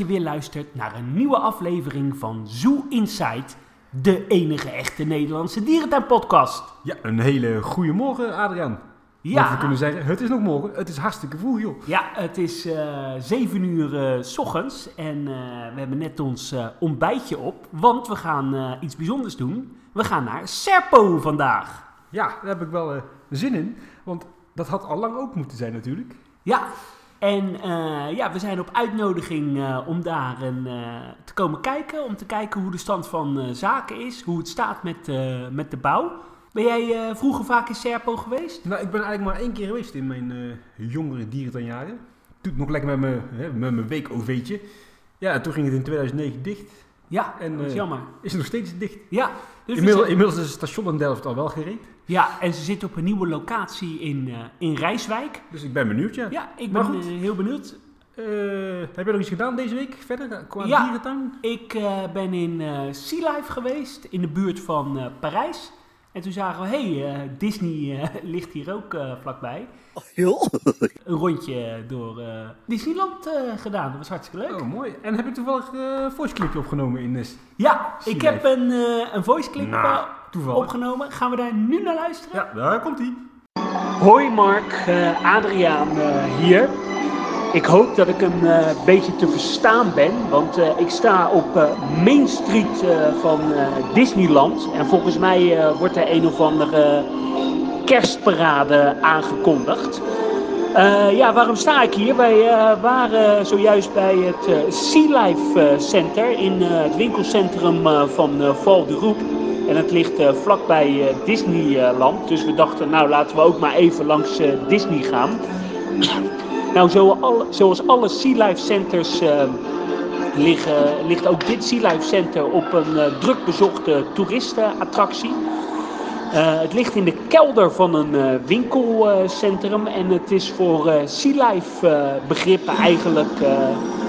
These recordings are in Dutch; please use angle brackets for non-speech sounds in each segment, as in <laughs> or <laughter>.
je weer luistert naar een nieuwe aflevering van Zoo Insight, de enige echte Nederlandse dierentuinpodcast. Ja, een hele goede morgen, Adriaan. Ja. We kunnen zeggen, het is nog morgen. Het is hartstikke vroeg, joh. Ja, het is eh 7 uur s ochtends en eh, we hebben net ons ontbijtje op, want we gaan iets bijzonders doen. We gaan naar Serpo vandaag. Ja, daar heb ik wel zin in. Want dat had al lang ook moeten zijn natuurlijk. Ja, en eh, ja, we zijn op uitnodiging eh, om daar een, eh, te komen kijken. Om te kijken hoe de stand van zaken is. Hoe het staat met, met de bouw. Ben jij vroeger vaak in Serpo geweest? Nou, ik ben eigenlijk maar één keer geweest in mijn jongere dierentuinjaren. Toen nog lekker met mijn, hè, met mijn week-OV'tje. Ja, en toen ging het in 2009 dicht. Ja, En, dat is jammer. Is het nog steeds dicht. Ja, dus Inmiddels, inmiddels is het station in Delft al wel gereed. Ja, en ze zitten op een nieuwe locatie in, eh, in Rijswijk. Dus ik ben benieuwd, ja. Ja, ik Maar ben goed. eh, heel benieuwd. Eh, heb je nog iets gedaan deze week verder qua Ja. dierentuin? Ik eh, ben in eh Sea Life geweest, in de buurt van eh, Parijs. En toen zagen we, hé, hey, Disney eh, <laughs> ligt hier ook eh, vlakbij. <laughs> Een rondje door eh, Disneyland eh, gedaan. Dat was hartstikke leuk. Oh, mooi. En heb je toevallig een uh, voice clipje opgenomen in de Ja, Sea ik Life. heb een, eh, een voice clip Nou, toevallig. opgenomen. Gaan we daar nu naar luisteren? Ja, daar komt hij. Hoi Mark, eh, Adriaan eh, hier. Ik hoop dat ik een eh, beetje te verstaan ben, want eh, ik sta op Main Street eh, van eh, Disneyland. En volgens mij eh, wordt er een of andere kerstparade aangekondigd. Eh, ja, waarom sta ik hier? Wij eh, waren zojuist bij het eh, Sea Life eh, Center in eh, het winkelcentrum eh, van eh, Val de. En het ligt eh, vlakbij eh, Disneyland. Dus we dachten, nou laten we ook maar even langs eh, Disney gaan. <clears throat> nou, zo al- zoals alle Sea Life Centers eh, liggen, ligt ook dit Sea Life Center op een eh, druk bezochte toeristenattractie. Eh, het ligt in de kelder van een eh, winkelcentrum en het is voor eh Sea Life begrippen eigenlijk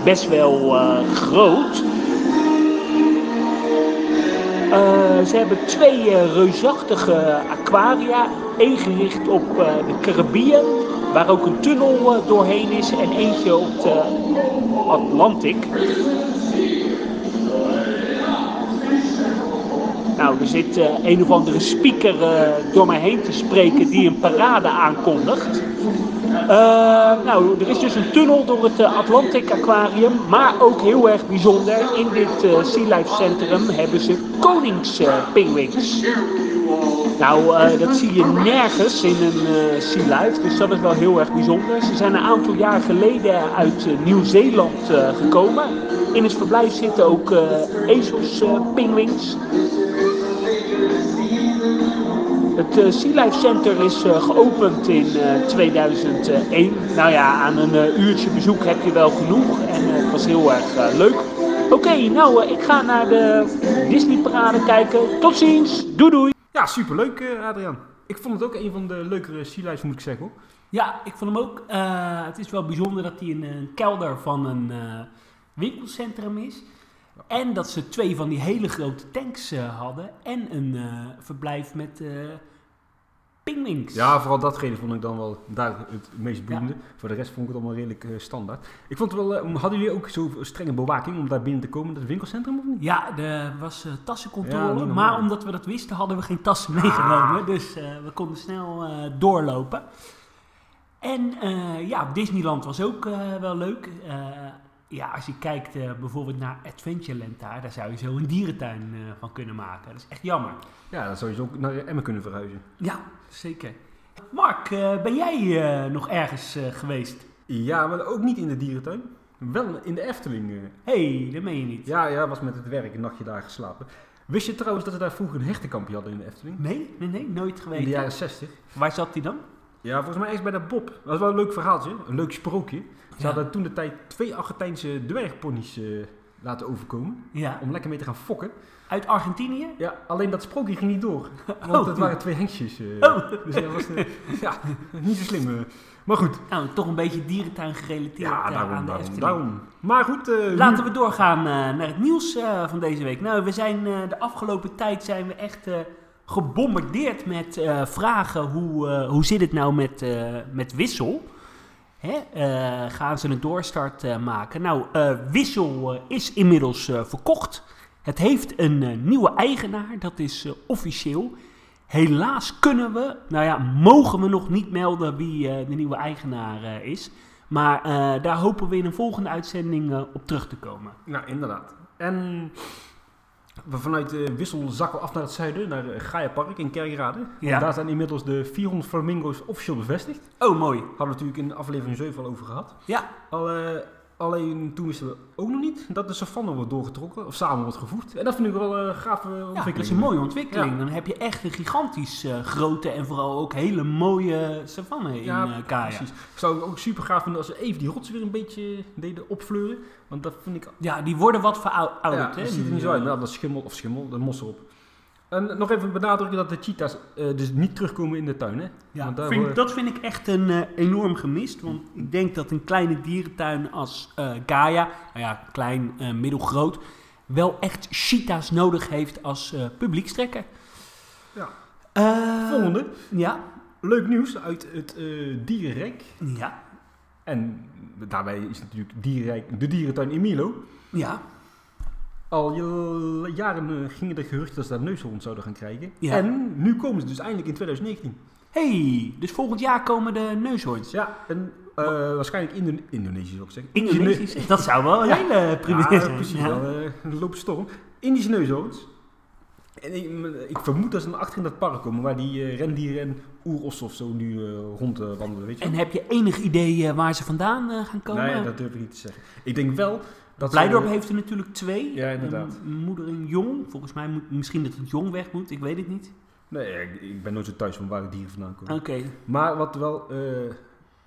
best wel groot. Ze hebben twee reusachtige aquaria. Eén gericht op de Caribbean, waar ook een tunnel doorheen is. En eentje op de Atlantic. Nou, er zit eh, een of andere speaker eh, door mij heen te spreken die een parade aankondigt. Eh, nou, er is dus een tunnel door het Atlantic Aquarium, maar ook heel erg bijzonder. In dit Sea Life Centrum hebben ze koningspingwings. nou, dat zie je nergens in een Sea Life, dus dat is wel heel erg bijzonder. Ze zijn een aantal jaar geleden uit Nieuw-Zeeland gekomen. In het verblijf zitten ook ezelspingwings. Het eh, Sea Life Center is eh, geopend in eh, 2001. Nou ja, aan een eh, uurtje bezoek heb je wel genoeg en eh, het was heel erg eh, leuk. Oké, nou eh, ik ga naar de Disney parade kijken. Tot ziens, doei doei. Ja, superleuk, eh, Adriaan. Ik vond het ook een van de leukere sea lives, moet ik zeggen. Hoor. Ja, ik vond hem ook. eh, het is wel bijzonder dat hij in een kelder van een eh, winkelcentrum is. En dat ze twee van die hele grote tanks eh, hadden. En een eh, verblijf met pingwings. Ja, vooral datgene vond ik dan wel daar het meest boeiende. Voor de rest vond ik het allemaal redelijk eh, standaard. Ik vond het wel, eh, hadden jullie ook zo strenge bewaking om daar binnen te komen, dat winkelcentrum of niet? Ja, er was eh, tassencontrole, maar omdat we dat wisten hadden we geen tassen meegenomen. Dus eh, we konden snel doorlopen. En ja, Disneyland was ook wel leuk. Ja, als je kijkt bijvoorbeeld naar Adventureland daar, daar zou je zo een dierentuin van kunnen maken. Dat is echt jammer. Ja, dan zou je zo ook naar Emmen kunnen verhuizen. Ja, zeker. Mark, eh, ben jij eh, nog ergens eh, geweest? Ja, maar ook niet in de dierentuin. Wel in de Efteling. Hé, hey, dat meen je niet. Ja, ja, was met het werk een nachtje daar geslapen. Wist je trouwens dat ze daar vroeger een hechtenkampje hadden in de Efteling? Nee, nee, nee, nooit In de geweest. jaren 60. Waar zat die dan? Ja, volgens mij eerst bij de Bob. Dat was wel een leuk verhaaltje, een leuk sprookje. Ze Ja. hadden toen de tijd twee Argentijnse dwergponies laten overkomen. Ja, Om lekker mee te gaan fokken. uit Argentinië? Ja, alleen dat sprookje ging niet door. <laughs> Want Oh. het waren twee hengstjes. eh. Oh. Dus dat was eh, ja, niet zo slim. eh. Maar goed. Nou, toch een beetje dierentuin gerelateerd Ja, daarom, aan de daarom, daarom. Maar goed. Laten we doorgaan naar het nieuws van deze week. Nou, we zijn de afgelopen tijd zijn we echt gebombardeerd met vragen. Hoe, hoe zit het nou met, met Wissel? Hè, eh, gaan ze een doorstart eh, maken. Nou, eh, Wissel is inmiddels verkocht. Het heeft een nieuwe eigenaar, dat is officieel. Helaas kunnen we, nou ja, mogen we nog niet melden wie de nieuwe eigenaar is. Maar daar hopen we in een volgende uitzending op terug te komen. Nou, inderdaad. En we vanuit uh, Wissel zakken we af naar het zuiden, naar uh, Gaia Park in Kerkrade. Ja. En daar zijn inmiddels de 400 flamingo's officieel bevestigd. Oh, mooi. Hadden we natuurlijk in aflevering 7 al over gehad. Ja. Al, uh, alleen toen wisten we ook nog niet dat de savanne wordt doorgetrokken of samen wordt gevoegd. En dat vind ik wel een uh, gave ontwikkeling. Ja, dat is een mooie ontwikkeling. Ja. Dan heb je echt een gigantisch uh, grote en vooral ook hele mooie savanne in ja, uh, Kaya. Precies. Ik zou het ook super gaaf vinden als ze even die rots weer een beetje deden opfleuren. Want dat vind ik... Ja, die worden wat verouderd. Ja, hè? dat ziet er niet zo uit. Nou, dat schimmel of schimmel, de mos erop. En nog even benadrukken dat de cheetahs uh, dus niet terugkomen in de tuin. Hè? Ja, vind, dat vind ik echt een uh, enorm gemist. Want ik denk dat een kleine dierentuin als uh, Gaia, nou ja, klein, middelgroot, wel echt cheetahs nodig heeft als publiekstrekker. Ja. Volgende. Ja. Leuk nieuws uit het dierenrijk. Ja. En daarbij is natuurlijk dierenrijk, de dierentuin in Milo. Ja. Al jaren uh, gingen er geruchten dat ze daar neushoorns zouden gaan krijgen. Ja. En nu komen ze dus eindelijk in 2019. hey, dus volgend jaar komen de neushoorns. Ja, en uh, waarschijnlijk Indo Indonesisch zou ik zeggen. Indonesisch? <laughs> dat zou wel een ja. hele primitief ja, zijn. Precies, ja. wel, uh, loopt storm. Indische neushoorns. En ik, ik, vermoed dat ze achter in dat park komen waar die uh, rendieren en oerossen of zo nu uh, rondwandelen, weet je En heb je enig idee waar ze vandaan gaan komen? Nee, dat durf ik niet te zeggen. Ik denk wel dat Blijdorp heeft er natuurlijk twee. Ja, inderdaad. Een moeder en jong. Volgens mij moet misschien dat het jong weg moet. Ik weet het niet. Nee, ik, ik ben nooit zo thuis van waar de dieren vandaan komen. Oké. Okay. Maar wat wel uh,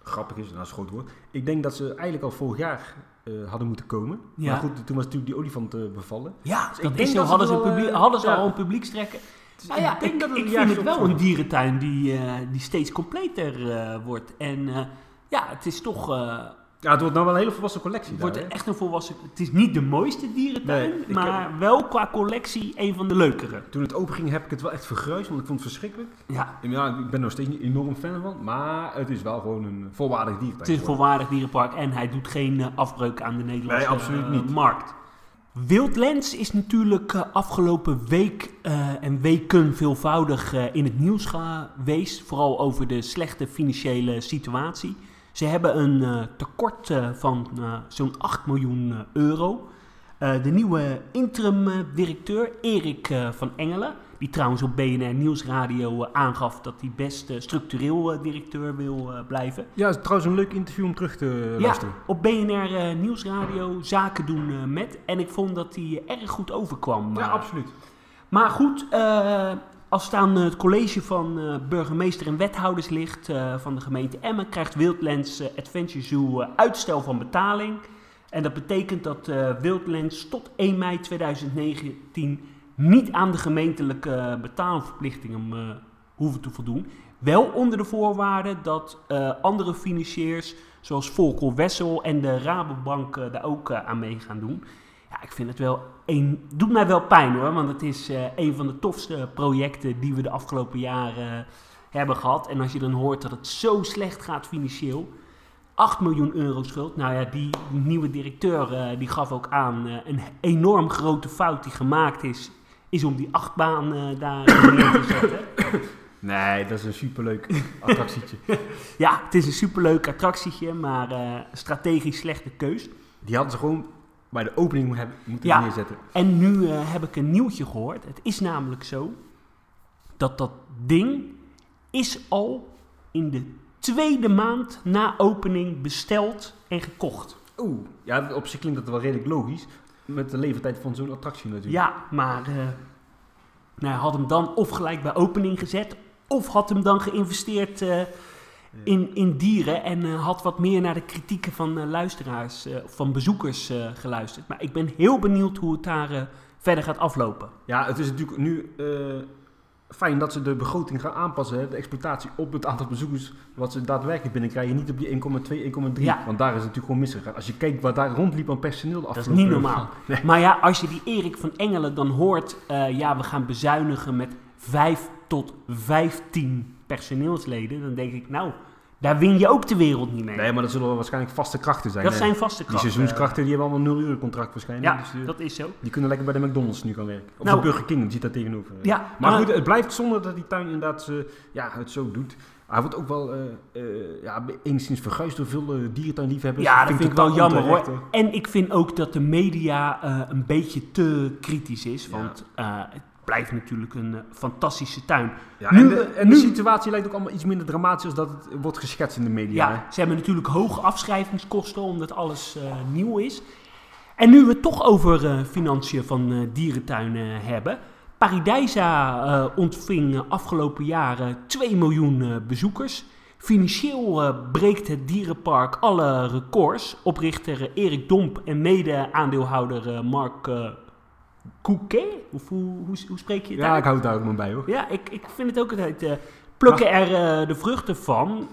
grappig is, nou is groot woord. Ik denk dat ze eigenlijk al vorig jaar uh, hadden moeten komen. Ja. Maar goed, toen was natuurlijk die olifant uh, bevallen. Ja, dus ik denk zo, dat hadden, ze, publiek, hadden ze ja. al een publiekstrekken. Dus nou ja, ik, denk dat ik vind het wel een dierentuin die, die steeds completer wordt. En ja, het is toch ja, het wordt nou wel een hele volwassen collectie. Het wordt daar, echt een volwassen... Het is niet de mooiste dierentuin, nee, maar heb... wel qua collectie een van de leukere. Toen het open ging heb ik het wel echt vergruisd, want ik vond het verschrikkelijk. Ja. ja ik ben nog steeds niet enorm fan van, maar het is wel gewoon een volwaardig dierentuin. Het is een volwaardig dierenpark en hij doet geen uh, afbreuk aan de Nederlandse nee, absoluut niet. Uh, markt. Wildlands is natuurlijk afgelopen week uh, en weken veelvoudig uh, in het nieuws geweest. Vooral over de slechte financiële situatie. Ze hebben een uh, tekort uh, van uh, zo'n 8 miljoen euro. de nieuwe interim-directeur, Erik van Engelen, die trouwens op BNR Nieuwsradio aangaf dat hij best structureel directeur wil blijven. Ja, het is trouwens een leuk interview om terug te luisteren. Ja, op BNR Nieuwsradio zaken doen met. En ik vond dat hij erg goed overkwam. Ja, absoluut. Maar goed, als het aan het college van uh, burgemeester en wethouders ligt uh, van de gemeente Emmen, krijgt Wildlands uh, Adventure Zoo uitstel van betaling. En dat betekent dat Wildlands tot 1 mei 2019 niet aan de gemeentelijke betaalverplichtingen hoeven te voldoen. Wel onder de voorwaarde dat andere financiers, zoals Volkel Wessel en de Rabobank, daar ook aan mee gaan doen. Ik vind het wel een, doet mij wel pijn hoor, want het is uh, een van de tofste projecten die we de afgelopen jaren uh, hebben gehad. En als je dan hoort dat het zo slecht gaat financieel, 8 miljoen euro schuld. Nou ja, die nieuwe directeur uh, die gaf ook aan, een enorm grote fout die gemaakt is, is om die achtbaan daar neer te zetten. <coughs> Nee, dat is een superleuk attractietje. <laughs> ja, het is een superleuk attractietje, maar strategisch slechte keus. Die hadden ze gewoon bij de opening hebben, moeten ja, neerzetten. En nu uh, heb ik een nieuwtje gehoord. Het is namelijk zo dat dat ding is al in de tweede maand na opening besteld en gekocht. Oeh, ja, op zich klinkt dat wel redelijk logisch. Met de leeftijd van zo'n attractie natuurlijk. Ja, maar uh, nou, had hem dan of gelijk bij opening gezet, of had hem dan geïnvesteerd uh, in, in dieren en uh, had wat meer naar de kritieken van uh, luisteraars, uh, van bezoekers geluisterd. Maar ik ben heel benieuwd hoe het daar verder gaat aflopen. Ja, het is natuurlijk nu fijn dat ze de begroting gaan aanpassen, hè, de exploitatie op het aantal bezoekers wat ze daadwerkelijk binnenkrijgen. Niet op die 1,2, 1,3, ja. want daar is het natuurlijk gewoon misgegaan. Als je kijkt wat daar rondliep aan personeel de Dat is niet <laughs> normaal. Nee. Maar ja, als je die Erik van Engelen dan hoort, ja, we gaan bezuinigen met 5 tot 15 personeelsleden, dan denk ik, nou, daar win je ook de wereld niet mee. Nee, maar dat zullen waarschijnlijk vaste krachten zijn. Dat zijn vaste krachten. Die seizoenskrachten die hebben allemaal een 0 uur contract waarschijnlijk. Ja, dus, dat is zo. Die kunnen lekker bij de McDonald's nu gaan werken. Of nou, de Burger King, zit daar tegenover. Ja, maar, goed, het blijft zonder dat die tuin inderdaad ja, het zo doet. Hij wordt ook wel uh, uh, ja, enigszins verguisd door veel uh, dierentuinliefhebbers. Ja, dat vind ik wel jammer hoor. En ik vind ook dat de media een beetje te kritisch is. Want ja. Blijft natuurlijk een fantastische tuin. Ja, nu, en, de, en nu, de, situatie lijkt ook allemaal iets minder dramatisch als dat het wordt geschetst in de media. Ja, ze hebben natuurlijk hoge afschrijvingskosten omdat alles nieuw is. En nu we het toch over financiën van dierentuinen hebben... Paradijsa ontving afgelopen jaren 2 miljoen bezoekers. Financieel breekt het dierenpark alle records. Oprichter Erik Domp en mede-aandeelhouder Mark Kouquet. Of hoe, hoe, hoe, spreek je het Ja, uit? ik hou het daar ook maar bij hoor. Ja, ik, ik vind het ook altijd... plukken er de vruchten van.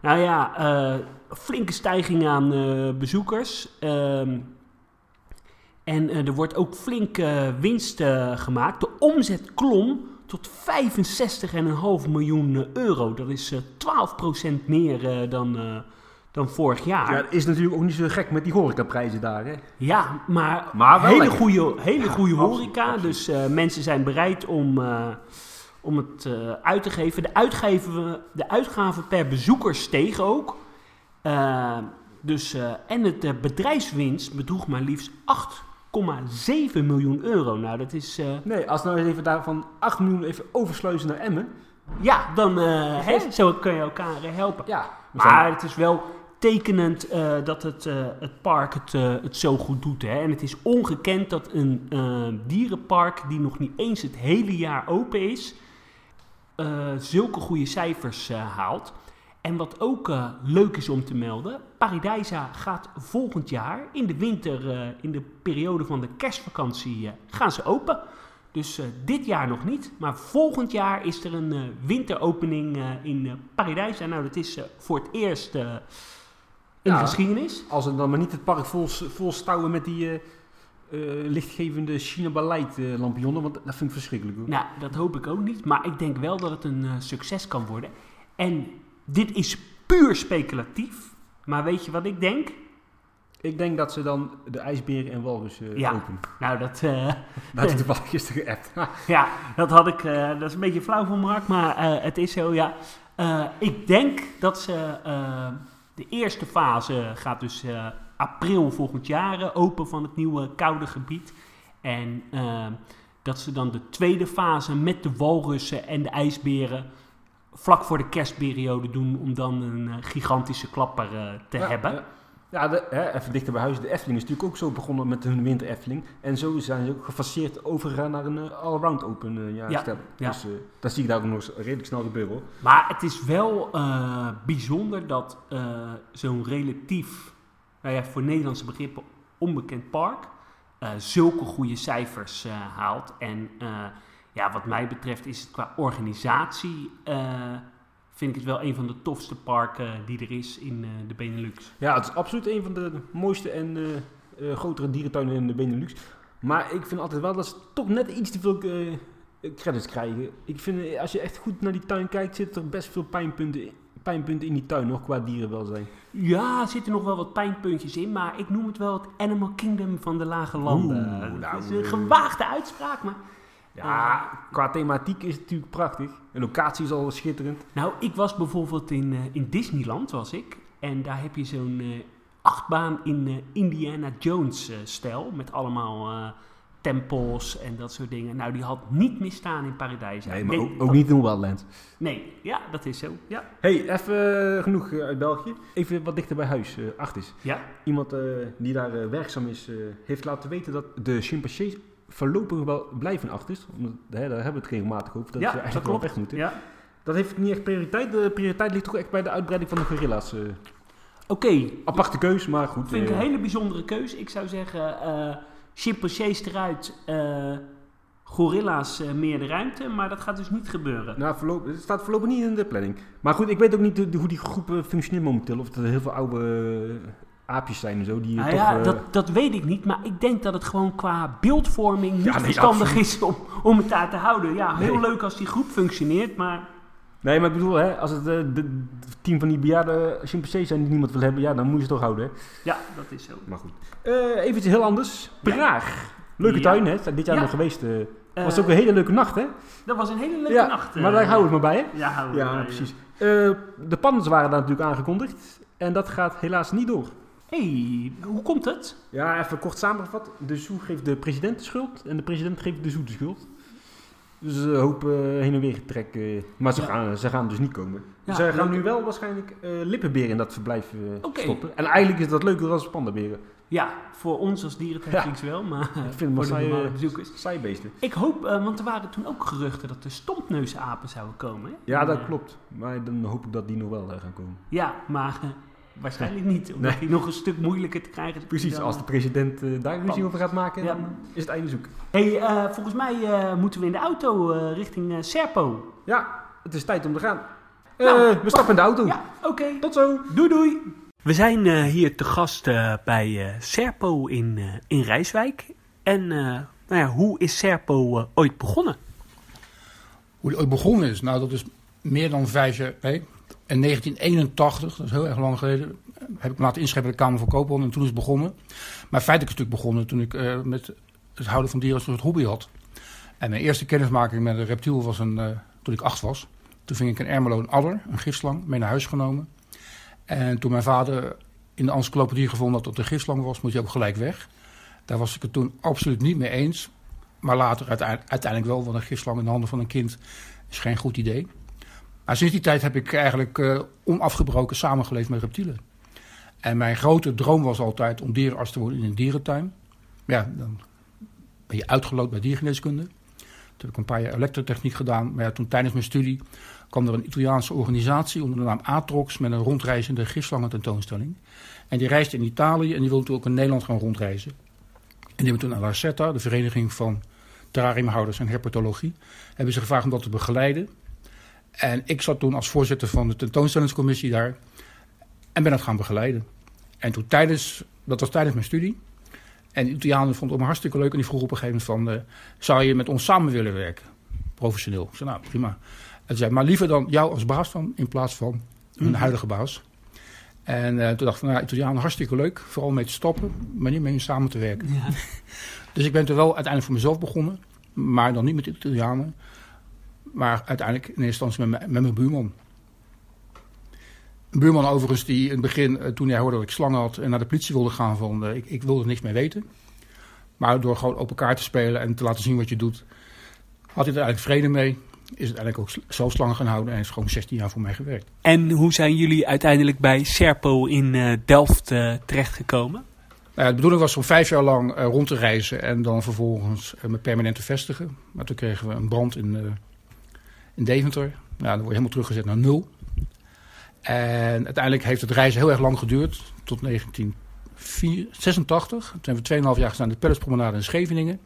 nou ja, flinke stijging aan bezoekers. Ehm, en uh, er wordt ook flink uh, winst uh, gemaakt. De omzet klom tot 65,5 miljoen euro. Dat is 12% meer dan, dan vorig jaar. Ja, dat is natuurlijk ook niet zo gek met die horecaprijzen daar. Hè? Ja, maar, maar hele, goede, hele goede horeca. Dus mensen zijn bereid om, om het uit te geven. De, uitgeven. de uitgaven per bezoeker steeg ook. dus, en het bedrijfswinst bedroeg maar liefst 8 8,7 miljoen euro. Nou, dat is... Uh... Nee, als nou eens even daarvan 8 miljoen even oversluizen naar Emmen. Ja, dan uh, zo kun je elkaar helpen. Ja, maar het is wel tekenend dat het, het park het, het zo goed doet. Hè? En het is ongekend dat een dierenpark die nog niet eens het hele jaar open is... zulke goede cijfers haalt. En wat ook leuk is om te melden, Paradijsa gaat volgend jaar in de winter, in de periode van de kerstvakantie, gaan ze open. Dus dit jaar nog niet, maar volgend jaar is er een winteropening in Paradijsa. Nou, dat is voor het eerst in ja, de geschiedenis. Als het dan maar niet het park vol, vol stouwen met die lichtgevende China Baleid lampionnen, want dat vind ik verschrikkelijk. Hoor. Nou, dat hoop ik ook niet, maar ik denk wel dat het een succes kan worden. En dit is puur speculatief. Maar weet je wat ik denk? Ik denk dat ze dan de ijsberen en walrussen uh, ja. openen. Nou, dat... Uh, <laughs> dat is toevallig gisteren geappt. <laughs> ja, dat had ik... Uh, dat is een beetje flauw van Mark, maar uh, het is zo, ja. ik denk dat ze... de eerste fase gaat dus april volgend jaar open van het nieuwe koude gebied. En dat ze dan de tweede fase met de walrussen en de ijsberen vlak voor de kerstperiode doen om dan een gigantische klapper te ja, hebben. Ja, ja de, hè, even dichter bij huis. De Efteling is natuurlijk ook zo begonnen met hun winter Efteling. En zo zijn ze ook gefaseerd overgegaan naar een uh, all-around open ja, stel. Dus dat zie ik daar ook nog redelijk snel gebeuren. Maar het is wel bijzonder dat zo'n relatief, nou ja, voor Nederlandse begrippen onbekend park, zulke goede cijfers haalt. En ja, wat mij betreft is het qua organisatie, uh, vind ik het wel een van de tofste parken die er is in uh, de Benelux. Ja, het is absoluut een van de mooiste en uh, grotere dierentuinen in de Benelux. Maar ik vind altijd wel dat ze toch net iets te veel credits krijgen. Ik vind, als je echt goed naar die tuin kijkt, zitten er best veel pijnpunten in pijnpunten in die tuin nog qua dierenwelzijn? Ja, er zitten nog wel wat pijnpuntjes in, maar ik noem het wel het Animal Kingdom van de lage landen. Oeh, nou, dat is een gewaagde uitspraak, maar ja, qua thematiek is het natuurlijk prachtig. De locatie is al schitterend. Nou, ik was bijvoorbeeld in, uh, in Disneyland, was ik. En daar heb je zo'n uh, achtbaan in uh, Indiana Jones-stijl. met allemaal tempels en dat soort dingen. Nou, die had niet misstaan in Paradijs. Nee, maar ook, ook niet in Wildlands. Nee, ja, dat is zo. Ja. hey, even genoeg uit België. Even wat dichter bij huis, uh, Achtis. Ja? Iemand die daar werkzaam is, heeft laten weten dat de chimpansees voorlopig wel blijven achter is. Omdat, hè, daar hebben we het regelmatig over. Dat ja, ze eigenlijk wel weg moeten. Ja. Dat heeft niet echt prioriteit. De prioriteit ligt toch echt bij de uitbreiding van de gorilla's. Uh. Oké. Aparte keus, maar goed. Vind ik een hele bijzondere keus. Ik zou zeggen, uh, chimpansees eruit, uh, gorilla's meer de ruimte. Maar dat gaat dus niet gebeuren. Nou, voorlopig, het staat voorlopig niet in de planning. Maar goed, ik weet ook niet de, hoe die groepen functioneren momenteel. Of er heel veel oude aapjes zijn en zo. Die nou toch, ja, uh... dat, dat weet ik niet. Maar ik denk dat het gewoon qua beeldvorming niet ja, nee, verstandig absoluut. is om, om het daar te houden. Ja, heel nee. leuk als die groep functioneert, maar... Nee, maar ik bedoel, hè, als het uh, de, team van die bejaarde chimpansee zijn die niemand wil hebben, ja, dan moet je ze toch houden. Hè? Ja, dat is zo. Maar goed. Uh, even iets heel anders. Praag. Leuke tuin, hè? Dit jaar nog geweest. Uh, was ook een hele leuke nacht, hè? Dat was een hele leuke nacht. maar daar houden we het maar bij, hè? Ja, houden we ja, precies. de panners waren daar natuurlijk aangekondigd. En dat gaat helaas niet door. Hey, hoe komt het? Ja, even kort samengevat. De Zoe geeft de president de schuld en de president geeft de Zoe de schuld. Dus ze hopen heen en weer trekken. Maar ze, gaan, ze gaan dus niet komen. ze gaan nu wel waarschijnlijk uh, lippenberen in dat verblijf stoppen. En eigenlijk is dat leuker als pandaberen. Ja, voor ons als dierentechnics wel, maar <laughs> ik vind voor de normale bezoekers. Saaibeesten. Ik hoop, want er waren toen ook geruchten dat de stompneusapen zouden komen. Hè? Ja, dat klopt. Maar dan hoop ik dat die nog wel gaan komen. Ja, maar Waarschijnlijk niet, omdat nee. nog een stuk moeilijker te krijgen is. Precies, als de president uh, daar ruzie over gaat maken, dan is het einde zoek. hey, uh, volgens mij uh, moeten we in de auto richting Serpo. Ja, het is tijd om te gaan. Nou, we stappen in de auto. Ja, oké. Tot zo. Doei doei. We zijn hier te gast bij Serpo in, in Rijswijk. En nou ja, hoe is Serpo ooit begonnen? Hoe het ooit begonnen is? Nou, dat is meer dan vijf jaar... Nee, in 1981, dat is heel erg lang geleden, heb ik me laten inschrijven bij de Kamer van Koophandel en toen is het begonnen. Maar feitelijk is het natuurlijk begonnen toen ik uh, met het houden van dieren als een hobby had. En mijn eerste kennismaking met een reptiel was een, uh, toen ik acht was. Toen ving ik een Ermelo een adder, een gifslang, mee naar huis genomen. En toen mijn vader in de encyclopedie gevonden had dat het een gifslang was, moet je ook gelijk weg. Daar was ik het toen absoluut niet mee eens. Maar later uiteindelijk wel, want een gifslang in de handen van een kind is geen goed idee. Maar sinds die tijd heb ik eigenlijk uh, onafgebroken samengeleefd met reptielen. En mijn grote droom was altijd om dierenarts te worden in een dierentuin. Ja, dan ben je uitgeloot bij diergeneeskunde. Toen heb ik een paar jaar elektrotechniek gedaan. Maar ja, toen tijdens mijn studie kwam er een Italiaanse organisatie onder de naam Atrox met een rondreizende gifslangen tentoonstelling. En die reisde in Italië en die wilde toen ook in Nederland gaan rondreizen. En die hebben toen aan Larcetta, de vereniging van terrariumhouders en herpetologie, hebben ze gevraagd om dat te begeleiden. En ik zat toen als voorzitter van de tentoonstellingscommissie daar en ben het gaan begeleiden. En toen tijdens, dat was tijdens mijn studie. En de Italianen vonden het me hartstikke leuk en die vroeg op een gegeven moment van, uh, zou je met ons samen willen werken? Professioneel. Ik zei, nou prima. En zei, maar liever dan jou als baas dan, in plaats van een mhm. huidige baas. En uh, toen dacht ik, nou, Italianen hartstikke leuk, vooral mee te stoppen, maar niet mee samen te werken. Ja. dus ik ben er wel uiteindelijk voor mezelf begonnen, maar dan niet met de Italianen. Maar uiteindelijk in eerste instantie met, met mijn buurman. Een buurman overigens die in het begin, eh, toen hij hoorde dat ik slangen had... en naar de politie wilde gaan van... Uh, ik, ik wilde er niks mee weten. Maar door gewoon op elkaar te spelen en te laten zien wat je doet... had hij er eigenlijk vrede mee. Is het eigenlijk ook zelf slangen gaan houden... en is gewoon 16 jaar voor mij gewerkt. En hoe zijn jullie uiteindelijk bij Serpo in uh, Delft terechtgekomen? Nou, de bedoeling was om vijf jaar lang rond te reizen... en dan vervolgens me permanent te vestigen. Maar toen kregen we een brand in in Deventer. Nou, dan word je helemaal teruggezet naar nul. En uiteindelijk heeft het reizen heel erg lang geduurd, tot 1986. Toen hebben we 2,5 jaar gestaan in de Pelletspromenade in Scheveningen.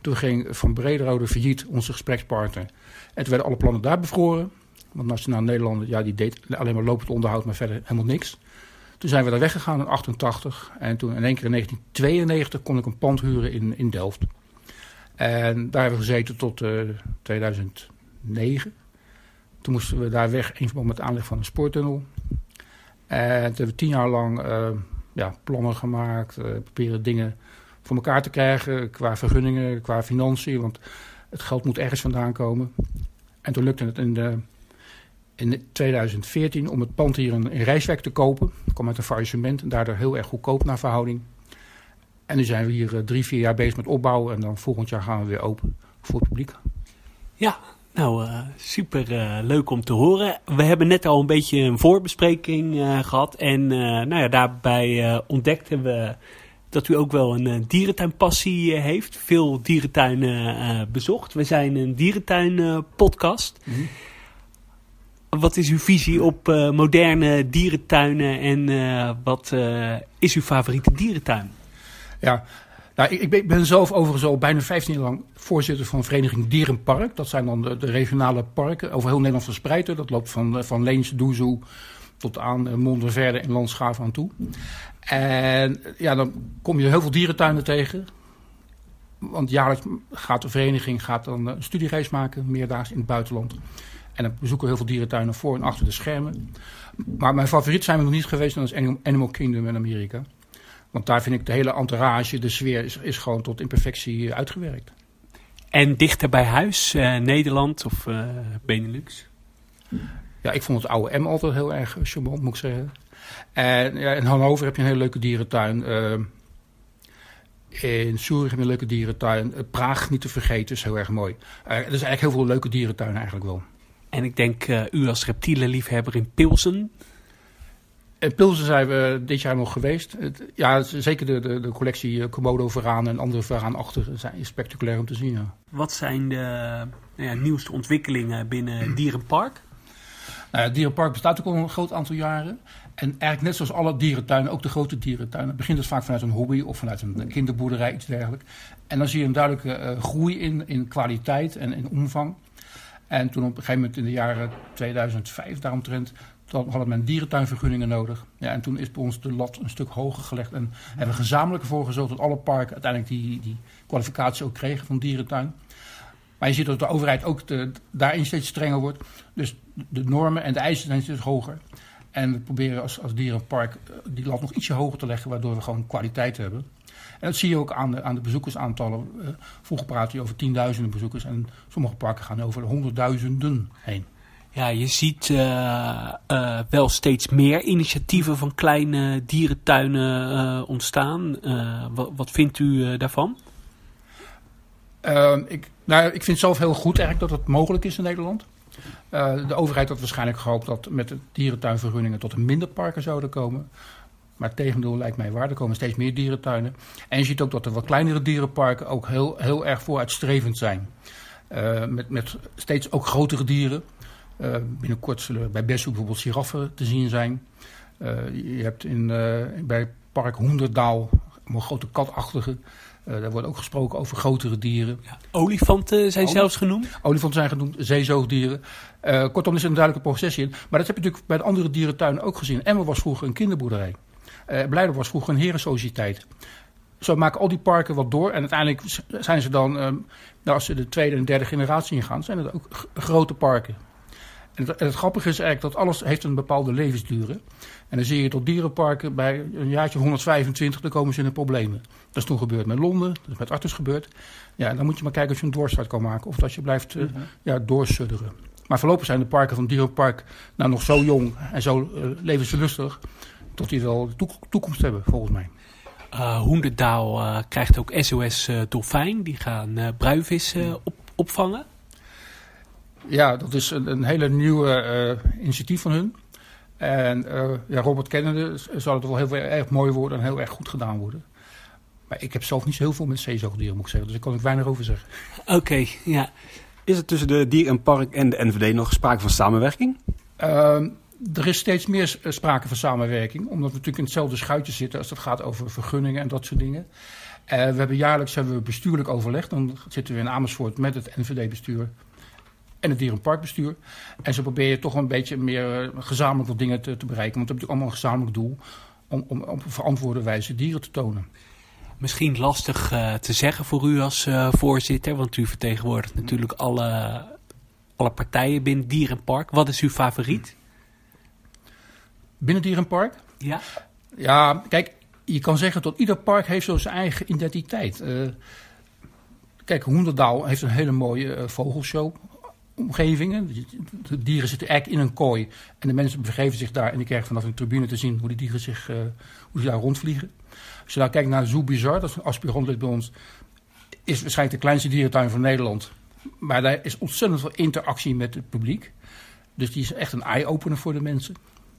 Toen ging Van Brederode failliet, onze gesprekspartner. En toen werden alle plannen daar bevroren. Want Nationaal Nederland, ja, die deed alleen maar lopend onderhoud, maar verder helemaal niks. Toen zijn we daar weggegaan in 88. En toen in één keer in 1992 kon ik een pand huren in, in Delft. En daar hebben we gezeten tot uh, 2000. 2009. Toen moesten we daar weg in verband met de aanleg van een spoortunnel. En toen hebben we tien jaar lang uh, ja, plannen gemaakt, uh, proberen dingen voor elkaar te krijgen qua vergunningen, qua financiën, want het geld moet ergens vandaan komen. En toen lukte het in, de, in 2014 om het pand hier in, in Rijswijk te kopen. Dat kwam uit een faillissement en daardoor heel erg goedkoop naar verhouding. En nu zijn we hier uh, drie, vier jaar bezig met opbouwen en dan volgend jaar gaan we weer open voor het publiek. Ja, nou, uh, super uh, leuk om te horen. We hebben net al een beetje een voorbespreking uh, gehad. En nou ja, daarbij ontdekten we dat u ook wel een dierentuinpassie heeft. Veel dierentuinen bezocht. We zijn een dierentuin-podcast. Mm -hmm. Wat is uw visie op moderne dierentuinen en wat is uw favoriete dierentuin? Ja, nou, ik, ik, ben zelf overigens al bijna 15 jaar lang voorzitter van vereniging Dierenpark. Dat zijn dan de, regionale parken over heel Nederland verspreid. Dat loopt van, eh, van Leens, Doezoe tot aan eh, Mondenverde en Landschaaf aan toe. En ja, dan kom je heel veel dierentuinen tegen. Want jaarlijks gaat de vereniging gaat dan een studiereis maken, meerdaags in het buitenland. En dan bezoeken we heel veel dierentuinen voor en achter de schermen. Maar mijn favoriet zijn we nog niet geweest, dat is Animal Kingdom in Amerika. Want daar vind ik de hele entourage, de sfeer is, is gewoon tot imperfectie uitgewerkt. En dichter bij huis, uh, Nederland of uh, Benelux? Ja, ik vond het oude M altijd heel erg charmant, moet ik zeggen. En ja, in Hannover heb je een hele leuke dierentuin. Uh, in Zurich heb je een leuke dierentuin. Praag niet te vergeten, is heel erg mooi. er zijn eigenlijk heel veel leuke dierentuinen eigenlijk wel. En ik denk u als reptielenliefhebber in Pilsen in Pilsen zijn we dit jaar nog geweest. ja, zeker de, de, de collectie Komodo veraan en andere veraan achter zijn spectaculair om te zien. Ja. Wat zijn de nou ja, nieuwste ontwikkelingen binnen Dierenpark? Nou ja, Dierenpark bestaat ook al een groot aantal jaren. En eigenlijk net zoals alle dierentuinen, ook de grote dierentuinen, begint het vaak vanuit een hobby of vanuit een kinderboerderij, iets dergelijks. En dan zie je een duidelijke uh, groei in, in kwaliteit en in omvang. En toen op een gegeven moment in de jaren 2005 daaromtrent dan hadden men dierentuinvergunningen nodig. Ja, en toen is bij ons de lat een stuk hoger gelegd. En hebben we gezamenlijk ervoor gezorgd dat alle parken uiteindelijk die, die kwalificatie ook kregen van dierentuin. Maar je ziet dat de overheid ook de, daarin steeds strenger wordt. Dus de normen en de eisen zijn steeds hoger. En we proberen als, als dierenpark eh, die lat nog ietsje hoger te leggen, waardoor we gewoon kwaliteit hebben. En dat zie je ook aan de, aan de bezoekersaantallen. Uh, vroeger praat je over tienduizenden bezoekers en sommige parken gaan over honderdduizenden heen. Ja, je ziet uh, uh, wel steeds meer initiatieven van kleine dierentuinen uh, ontstaan. Wat, wat, vindt u daarvan? Ehm, ik, nou, ik vind zelf heel goed eigenlijk dat het mogelijk is in Nederland. de overheid had waarschijnlijk gehoopt dat met de dierentuinvergunningen tot minder parken zouden komen. Maar het tegendeel lijkt mij waar. Er komen steeds meer dierentuinen. En je ziet ook dat er wat kleinere dierenparken ook heel, heel erg vooruitstrevend zijn. met, met steeds ook grotere dieren. Uh, binnenkort zullen bij Bessel bijvoorbeeld giraffen te zien zijn. Uh, je hebt in, uh, bij Park Hoenderdaal een grote katachtige. daar wordt ook gesproken over grotere dieren. Ja, olifanten zijn zelfs genoemd? Olifanten zijn genoemd, zeezoogdieren. kortom, er zit een duidelijke processie in. Maar dat heb je natuurlijk bij de andere dierentuinen ook gezien. Emmer was vroeger een kinderboerderij. Uh, was vroeger een herensociëteit. Zo maken al die parken wat door. En uiteindelijk zijn ze dan, nou, als ze de tweede en derde generatie ingaan, zijn het ook grote parken. En het, grappige is eigenlijk dat alles heeft een bepaalde levensduur. En dan zie je tot dierenparken bij een jaartje 125, dan komen ze in de problemen. Dat is toen gebeurd met Londen, dat is met Artus gebeurd. Ja, dan moet je maar kijken of je een doorstart kan maken of dat je blijft uh, ja, doorsudderen. Maar voorlopig zijn de parken van Dierenpark nou nog zo jong en zo uh, levenslustig, tot die wel toekomst hebben, volgens mij. Uh, Hoenderdaal krijgt ook SOS Dolfijn, die gaan bruivissen op, opvangen. Ja, dat is een, een hele nieuwe uh, initiatief van hun. En uh, ja, Robert kennende zal het wel heel erg mooi worden en heel erg goed gedaan worden. Maar ik heb zelf niet zo heel veel met zeezoogdieren, moet ik zeggen. Dus daar kan ik weinig over zeggen. Oké, ja. Is er tussen de Dier en Park en de NVD nog sprake van samenwerking? Uh, er is steeds meer sprake van samenwerking. Omdat we natuurlijk in hetzelfde schuitje zitten als het gaat over vergunningen en dat soort dingen. Uh, we hebben jaarlijks hebben we bestuurlijk overleg. Dan zitten we in Amersfoort met het NVD-bestuur en het dierenparkbestuur. En zo probeer je toch een beetje meer eh, gezamenlijk wat dingen te, te bereiken. Want we hebben natuurlijk allemaal een gezamenlijk doel om, om op verantwoorde wijze dieren te tonen. Misschien lastig uh, te zeggen voor u als uh, voorzitter, want u vertegenwoordigt natuurlijk alle, alle partijen binnen Dierenpark. Wat is uw favoriet? Binnen Dierenpark? Ja. Ja, kijk, je kan zeggen dat ieder park heeft zo zijn eigen identiteit. Uh, kijk, Hoenderdaal heeft een hele mooie vogelshow omgevingen. De dieren zitten eigenlijk in een kooi. En de mensen begeven zich daar en die krijgen vanaf een tribune te zien hoe die dieren zich, uh, hoe ze daar rondvliegen. Als je daar kijkt naar Zoo Bizarre, dat is een aspirantlid bij ons, is waarschijnlijk de kleinste dierentuin van Nederland. Maar daar is ontzettend veel interactie met het publiek. Dus die is echt een eye-opener voor de mensen.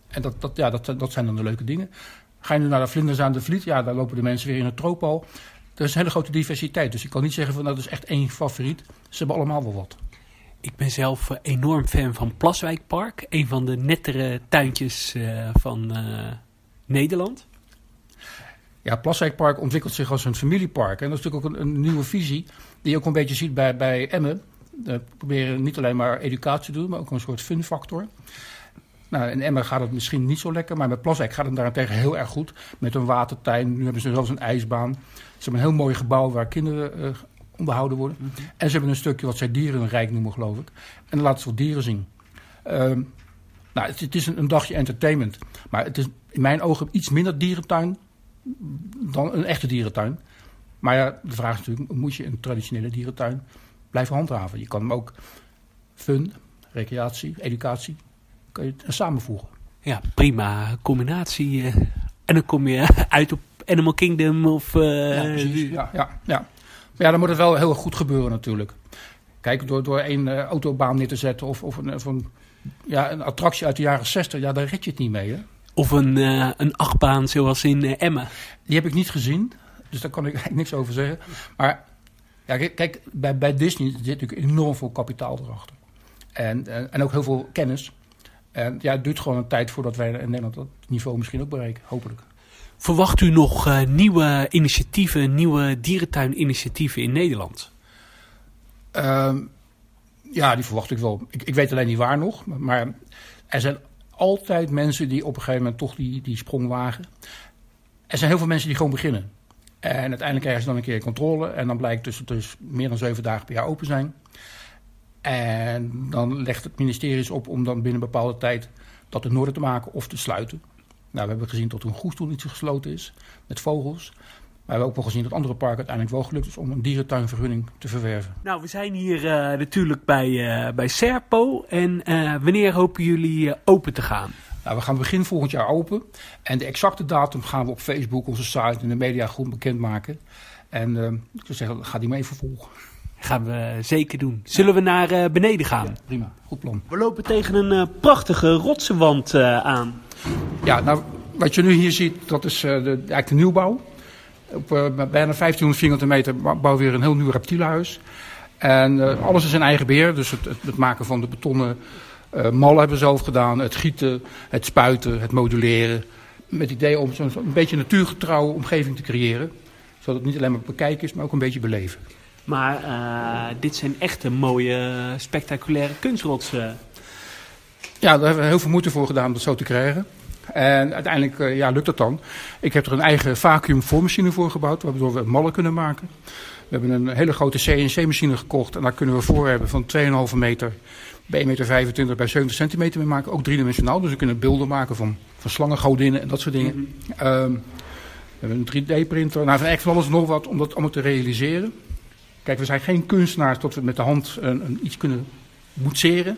En dat, dat, ja, dat, dat zijn dan de leuke dingen. Ga je nu naar de vlinders aan de Vliet, ja, daar lopen de mensen weer in het troopal. Er is een hele grote diversiteit. Dus ik kan niet zeggen van nou, dat is echt één favoriet. Ze hebben allemaal wel wat. Ik ben zelf eh, enorm fan van Plaswijkpark. Een van de nettere tuintjes uh, van uh, Nederland. Ja, Plaswijkpark ontwikkelt zich als een familiepark. En dat is natuurlijk ook een, nieuwe visie die je ook een beetje ziet bij, bij Emmen. We proberen niet alleen maar educatie te doen, maar ook een soort funfactor. Nou, in Emmen gaat het misschien niet zo lekker, maar met Plaswijk gaat het daarentegen heel erg goed. Met een watertuin, nu hebben ze zelfs een ijsbaan. Ze hebben een heel mooi gebouw waar kinderen onderhouden worden. Mhm. En ze hebben een stukje wat zij dierenrijk noemen, geloof ik. En dan laten ze wat dieren zien. Ehm, nou, het, het is een, een, dagje entertainment. Maar het is in mijn ogen iets minder dierentuin dan een echte dierentuin. Maar ja, de vraag is natuurlijk, moet je een traditionele dierentuin blijven handhaven? Je kan hem ook fun, recreatie, educatie, kan je het samenvoegen. Ja, prima combinatie. Eh. en dan kom je uit op Animal Kingdom of... Uh, ja, ja, ja, ja. Maar ja, dan moet het wel heel goed gebeuren natuurlijk. Kijk, door, door één uh, autobaan neer te zetten of, of, een, of een, ja, een attractie uit de jaren 60, ja, daar red je het niet mee. Hè? Of een, uh, een achtbaan zoals in uh, Emmen. Die heb ik niet gezien, dus daar kan ik <laughs> eigenlijk niks over zeggen. Maar ja, kijk, bij, bij Disney zit natuurlijk enorm veel kapitaal erachter. En, en, en, ook heel veel kennis. En ja, het duurt gewoon een tijd voordat wij in Nederland dat niveau misschien ook bereiken, hopelijk. Verwacht u nog uh, nieuwe initiatieven, nieuwe dierentuininitiatieven in Nederland? Um, ja, die verwacht ik wel. Ik, ik, weet alleen niet waar nog. Maar er zijn altijd mensen die op een gegeven moment toch die, die sprong wagen. Er zijn heel veel mensen die gewoon beginnen. En uiteindelijk krijgen ze dan een keer controle. En dan blijkt dus dus meer dan zeven dagen per jaar open zijn. En dan legt het ministerie op om dan binnen een bepaalde tijd dat in orde te maken of te sluiten. Nou, we hebben gezien dat een goedstoel iets gesloten is met vogels. Maar we hebben ook wel gezien dat andere parken uiteindelijk wel gelukt is om een dierentuinvergunning te verwerven. Nou, we zijn hier uh, natuurlijk bij, uh, bij Serpo. En uh, wanneer hopen jullie open te gaan? Nou, we gaan begin volgend jaar open. En de exacte datum gaan we op Facebook, onze site en de mediagroep bekendmaken. En ik zou zeggen, ga die mee vervolgen. Gaan we zeker doen. Zullen we naar beneden gaan? Ja, prima, goed plan. We lopen tegen een prachtige rotsenwand aan. Ja, nou, wat je nu hier ziet, dat is de, eigenlijk de nieuwbouw. Op uh, bijna 1500 vierkante meter bouwen we weer een heel nieuw reptielenhuis. En uh, alles is in eigen beheer. Dus het, het, maken van de betonnen mallen hebben we zelf gedaan. Het gieten, het spuiten, het moduleren. Met het idee om zo'n een beetje natuurgetrouwe omgeving te creëren. Zodat het niet alleen maar bekijken is, maar ook een beetje beleven. Maar dit zijn echte mooie, spectaculaire kunstrotsen. Ja, daar hebben we heel veel moeite voor gedaan om dat zo te krijgen. En uiteindelijk uh, ja, lukt dat dan. Ik heb er een eigen vacuümvormmachine voor gebouwd, waardoor we mallen kunnen maken. We hebben een hele grote CNC-machine gekocht en daar kunnen we voor hebben van 2,5 meter bij 1,25 meter bij 70 centimeter mee maken. Ook driedimensionaal, dus we kunnen beelden maken van, van slangen, godinnen en dat soort dingen. Mm -hmm. um, we hebben een 3D-printer. Nou, echt van alles nog wat om dat allemaal te realiseren. Kijk, we zijn geen kunstenaars tot we met de hand een, een iets kunnen boetseren.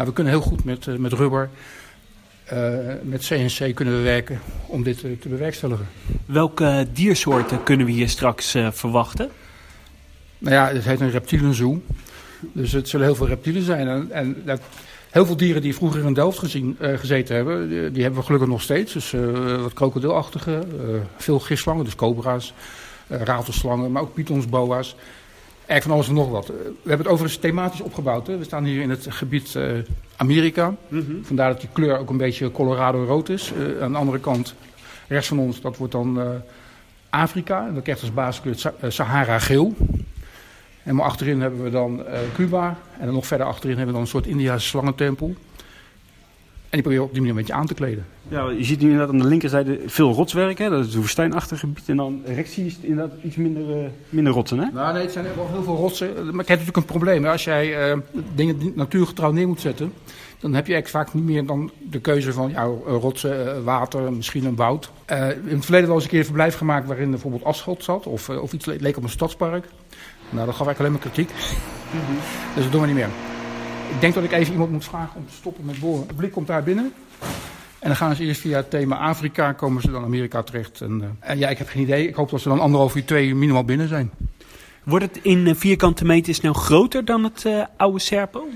Maar we kunnen heel goed met, uh, met rubber uh, met CNC kunnen we werken om dit uh, te bewerkstelligen. Welke diersoorten kunnen we hier straks uh, verwachten? Nou ja, het heet een reptielenzoo. Dus het zullen heel veel reptielen zijn. En, en dat, heel veel dieren die vroeger in Delft gezien, gezeten hebben, die, die, hebben we gelukkig nog steeds. Dus wat krokodilachtige, veel gisslangen, dus cobra's, ratelslangen, maar ook pythons, boa's. Eigenlijk van alles en nog wat. We hebben het overigens thematisch opgebouwd. Hè. We staan hier in het gebied uh, Amerika. Mm -hmm. Vandaar dat die kleur ook een beetje Colorado-rood is. Uh, aan de andere kant, rechts van ons, dat wordt dan uh, Afrika. En dat krijgt als basiskleur Sahara-geel. En maar achterin hebben we dan Cuba. En dan nog verder achterin hebben we dan een soort Indiase slangentempel. En die probeer je op die manier een beetje aan te kleden. Ja, je ziet nu inderdaad aan de linkerzijde veel rotswerk. Hè? Dat is een woestijnachtig gebied. En dan rechts zie je inderdaad iets minder, uh, minder rotsen. Hè? Nou, nee, het zijn wel heel veel rotsen. Maar ik heb natuurlijk een probleem. Als jij uh, dingen natuurgetrouw neer moet zetten... dan heb je eigenlijk vaak niet meer dan de keuze van ja, rotsen, water, misschien een woud. Uh, in het verleden wel eens een keer een verblijf gemaakt... waarin bijvoorbeeld asfalt zat of, of iets leek op een stadspark. Nou, dat gaf eigenlijk alleen maar kritiek. Mm -hmm. Dus dat doen we niet meer. Ik denk dat ik even iemand moet vragen om te stoppen met boren. Het blik komt daar binnen. En dan gaan ze eerst via het thema Afrika, komen ze dan Amerika terecht. En, uh, en ja, ik heb geen idee. Ik hoop dat ze dan anderhalf uur, twee uur minimaal binnen zijn. Wordt het in vierkante meters nou groter dan het uh, oude Serpo?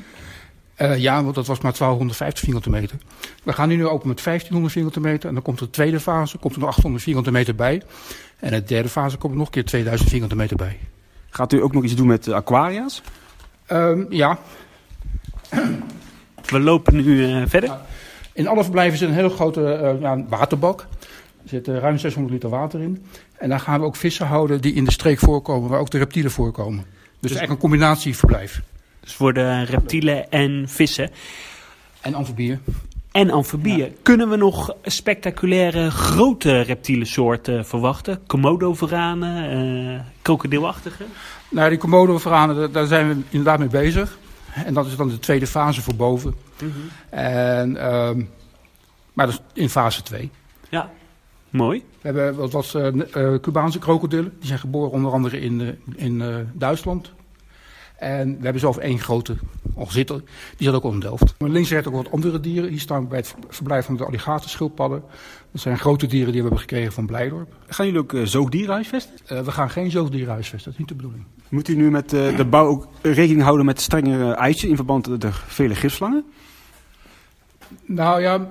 Uh, ja, want dat was maar 1250 vierkante meter. We gaan nu, nu open met 1500 vierkante meter. En dan komt de tweede fase, komt er nog 800 vierkante meter bij. En de derde fase komt er nog een keer 2000 vierkante meter bij. Gaat u ook nog iets doen met aquaria's? Um, ja, we lopen nu uh, verder. In alle verblijven zit een hele grote ja, waterbak. Er zit uh, ruim 600 liter water in. En daar gaan we ook vissen houden die in de streek voorkomen, waar ook de reptielen voorkomen. Dus, dus eigenlijk een combinatieverblijf. Dus voor de reptielen en vissen. En amfibieën. En amfibieën. Ja. Kunnen we nog spectaculaire grote reptielensoorten verwachten? Komodo-veranen, krokodilachtige? Nou, die komodo-veranen, daar zijn we inderdaad mee bezig. En dat is dan de tweede fase voor boven. Mhm. en, ehm, maar dat is in fase 2. Ja, mooi. We hebben wat, wat uh, Cubaanse krokodillen. Die zijn geboren onder andere in, in Duitsland. En we hebben zelf één grote al zitten. Die zat ook in Delft. Maar links ook wat andere dieren. Hier staan we bij het verblijf van de alligatorschildpadden. Dat zijn grote dieren die we hebben gekregen van Blijdorp. Gaan jullie ook uh, zoogdieren huisvesten? Uh, we gaan geen zoogdieren huisvesten, dat is niet de bedoeling. Moet u nu met uh, de bouw ook rekening houden met strengere eisen in verband met de vele gifslangen? Nou ja,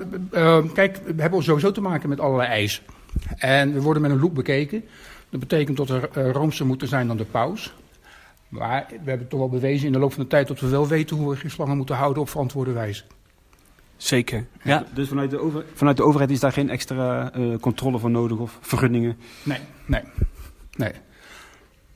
kijk, we hebben sowieso te maken met allerlei eisen. En we worden met een loep bekeken. Dat betekent dat er roomser moeten zijn dan de paus. Maar we hebben toch wel bewezen in de loop van de tijd dat we wel weten hoe we gifslangen moeten houden op verantwoorde wijze. Zeker. Ja. Dus vanuit de, over, vanuit de overheid is daar geen extra uh, controle voor nodig of vergunningen? Nee, nee, nee.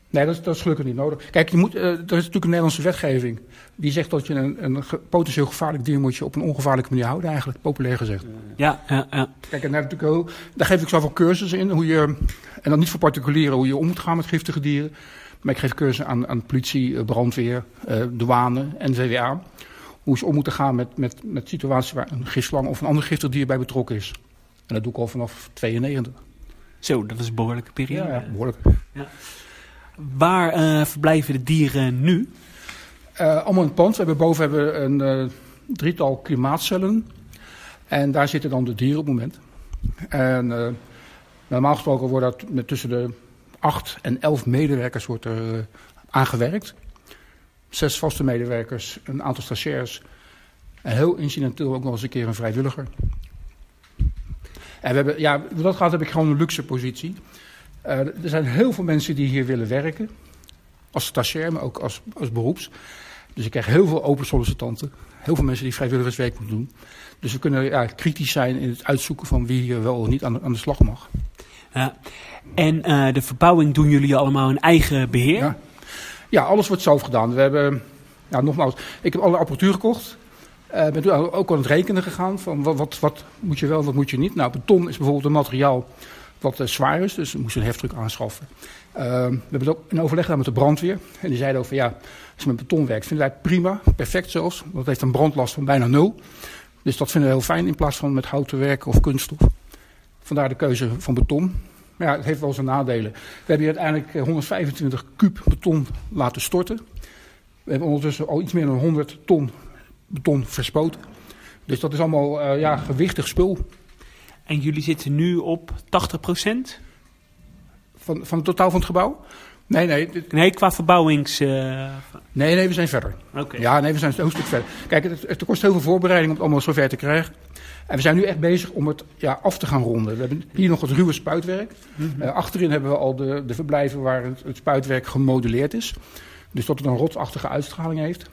Nee, dat is, dat is gelukkig niet nodig. Kijk, je moet, uh, er is natuurlijk een Nederlandse wetgeving die zegt dat je een, een potentieel gevaarlijk dier moet je op een ongevaarlijke manier houden, eigenlijk, populair gezegd. Ja, ja, ja. Kijk, en daar, heb ik ook, daar geef ik zoveel cursussen in, hoe je, en dan niet voor particulieren, hoe je om moet gaan met giftige dieren. Maar ik geef cursussen aan, aan politie, eh, brandweer, uh, douane en VWA. Hoe ze om moeten gaan met, met, met situaties waar een gifslang of een ander giftig dier bij betrokken is. En dat doe ik al vanaf 92. Zo, dat is een behoorlijke periode. Ja, behoorlijk. Ja. Waar uh, verblijven de dieren nu? Uh, allemaal in het pand. We hebben boven hebben een uh, drietal klimaatcellen. En daar zitten dan de dieren op het moment. En normaal gesproken wordt dat met tussen de acht en elf medewerkers wordt er uh, aangewerkt. Zes vaste medewerkers, een aantal stagiairs. En heel incidenteel ook nog eens een keer een vrijwilliger. En we hebben, ja, dat gaat heb ik gewoon een luxe positie. Uh, er zijn heel veel mensen die hier willen werken. Als stagiair, maar ook als, als beroeps. Dus ik krijg heel veel open sollicitanten. Heel veel mensen die vrijwilligerswerk moeten doen. Dus we kunnen ja, kritisch zijn in het uitzoeken van wie hier wel of niet aan de, aan de slag mag. Ja. En uh, de verbouwing doen jullie allemaal in eigen beheer? Ja. ja, alles wordt zelf gedaan. We hebben, ja, nogmaals, ik heb alle apparatuur gekocht. Uh, ben toen ook aan het rekenen gegaan van wat, wat, wat, moet je wel, wat moet je niet. Nou, beton is bijvoorbeeld een materiaal wat zwaar is, dus we moesten een heftruck aanschaffen. We hebben het ook in overleg gedaan met de brandweer. En die zeiden over, ja, als je met beton werkt, vinden wij prima, perfect zelfs. Want het heeft een brandlast van bijna nul. Dus dat vinden we heel fijn in plaats van met hout te werken of kunststof. Vandaar de keuze van beton. Maar ja, het heeft wel zijn nadelen. We hebben hier uiteindelijk 125 eh, kuub beton laten storten. We hebben ondertussen al iets meer dan 100 ton beton verspoten. Dus dat is allemaal uh, ja, gewichtig spul. En jullie zitten nu op 80% Van, van het totaal van het gebouw? Nee, nee. Nee, qua verbouwings... Uh... Nee, nee, we zijn verder. Oké. Ja, nee, we zijn een stuk verder. Kijk, het, het kost heel veel voorbereiding om het allemaal zover te krijgen. En we zijn nu echt bezig om het ja, af te gaan ronden. We hebben hier nog het ruwe spuitwerk. Mm achterin hebben we al de, de verblijven waar het, het, spuitwerk gemodelleerd is. Dus dat het een rotsachtige uitstraling heeft.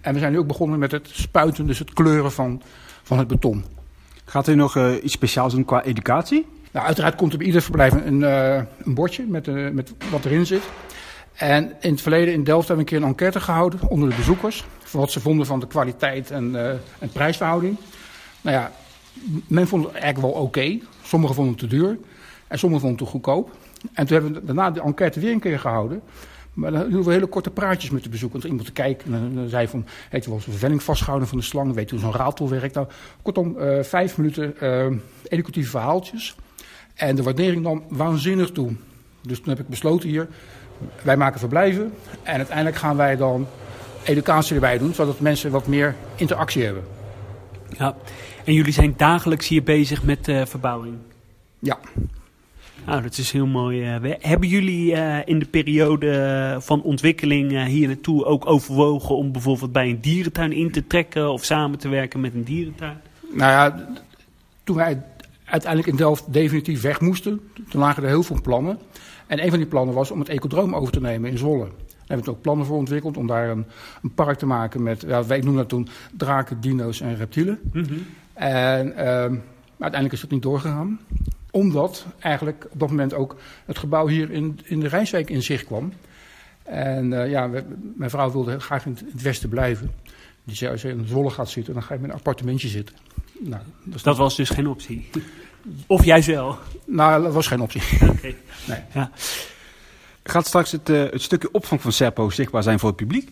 En we zijn nu ook begonnen met het spuiten, dus het kleuren van, van het beton. Gaat u nog uh, iets speciaals doen qua educatie? Nou, uiteraard komt er bij ieder verblijf een, uh, een bordje met, uh, met wat erin zit. En in het verleden in Delft hebben we een keer een enquête gehouden onder de bezoekers. Voor wat ze vonden van de kwaliteit en, en prijsverhouding. Nou ja, men vond het eigenlijk wel oké. Sommigen vonden het te duur. En sommigen vonden het te goedkoop. En toen hebben we daarna de enquête weer een keer gehouden. Maar dan hielden we hele korte praatjes met de bezoekers. Iemand te kijken en dan zei van, heeft u wel eens een vervelling vastgehouden van de slang? Weet u hoe zo'n ratel werkt? Nou, kortom, uh, vijf minuten uh, educatieve verhaaltjes. En de waardering nam waanzinnig toe. Dus toen heb ik besloten hier, wij maken verblijven. En uiteindelijk gaan wij dan educatie erbij doen, zodat mensen wat meer interactie hebben. Ja, en jullie zijn dagelijks hier bezig met uh, verbouwing? Ja. Nou, dat is heel mooi. Uh, hebben jullie uh, in de periode van ontwikkeling hier naartoe ook overwogen om bijvoorbeeld bij een dierentuin in te trekken of samen te werken met een dierentuin? Nou ja, toen wij uiteindelijk in Delft definitief weg moesten, toen lagen er heel veel plannen. En een van die plannen was om het ecodroom over te nemen in Zwolle. Daar hebben we ook plannen voor ontwikkeld om daar een, een park te maken met, ja, wij noemen dat toen draken, dino's en reptielen. Mm -hmm. En uh, maar uiteindelijk is het niet doorgegaan. Omdat eigenlijk op dat moment ook het gebouw hier in, in de Rijswijk in zicht kwam. En uh, ja, we, mijn vrouw wilde graag in het, westen blijven. Die zei, als je in Zwolle gaat zitten, dan ga je met een appartementje zitten. Nou, dat, dat was dus geen optie? Of jij wel? Nou, dat was geen optie. Oké. Okay. Nee. Ja. Gaat straks het, uh, het stukje opvang van Serpo zichtbaar zijn voor het publiek?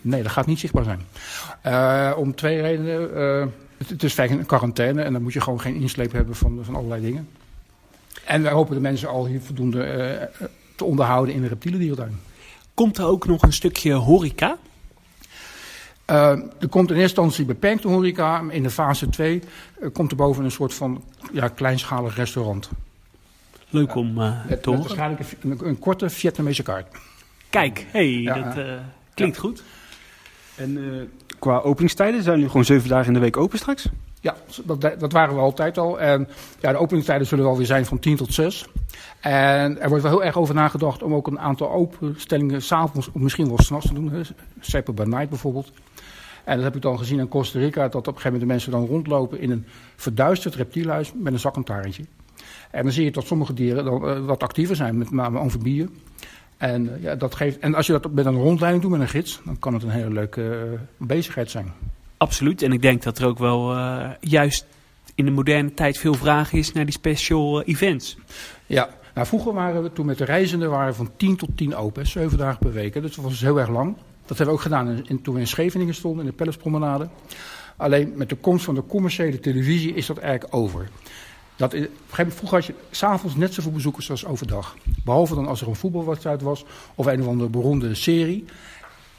Nee, dat gaat niet zichtbaar zijn. om twee redenen. Het, is feitelijk een quarantaine en dan moet je gewoon geen insleep hebben van, van allerlei dingen. En wij hopen de mensen al hier voldoende uh, te onderhouden in de reptielendierentuin. Komt er ook nog een stukje horeca? Uh, er komt in eerste instantie beperkte horeca. In de fase 2 uh, komt er boven een soort van ja, kleinschalig restaurant. Leuk om uh, te horen. Waarschijnlijk een, een, korte Vietnamese kaart. Kijk, hey, ja, dat klinkt ja. goed. En qua openingstijden zijn jullie gewoon zeven dagen in de week open straks? Ja, dat, dat, waren we altijd al. En ja, de openingstijden zullen wel weer zijn van 10 tot 6. En er wordt wel heel erg over nagedacht om ook een aantal openstellingen s'avonds of misschien wel s'nachts te doen. Seppen by night bijvoorbeeld. En dat heb ik dan gezien in Costa Rica, dat op een gegeven moment de mensen dan rondlopen in een verduisterd reptielhuis met een zaklantaarntje. En dan zie je dat sommige dieren dan, uh, wat actiever zijn, met name amfibieën. En, uh, ja, dat geeft, en als je dat met een rondleiding doet met een gids, dan kan het een hele leuke uh, bezigheid zijn. Absoluut. En ik denk dat er ook wel uh, juist in de moderne tijd veel vraag is naar die special events. Ja, nou, vroeger waren we toen met de reizenden waren van 10 tot 10 open, 7 dagen per week. Dus dat was heel erg lang. Dat hebben we ook gedaan in, toen we in Scheveningen stonden, in de Pelletspromenade. Alleen met de komst van de commerciële televisie is dat eigenlijk over. Dat is, vroeger had je s'avonds net zoveel bezoekers als overdag. Behalve dan als er een voetbalwedstrijd was of een of andere beroemde serie.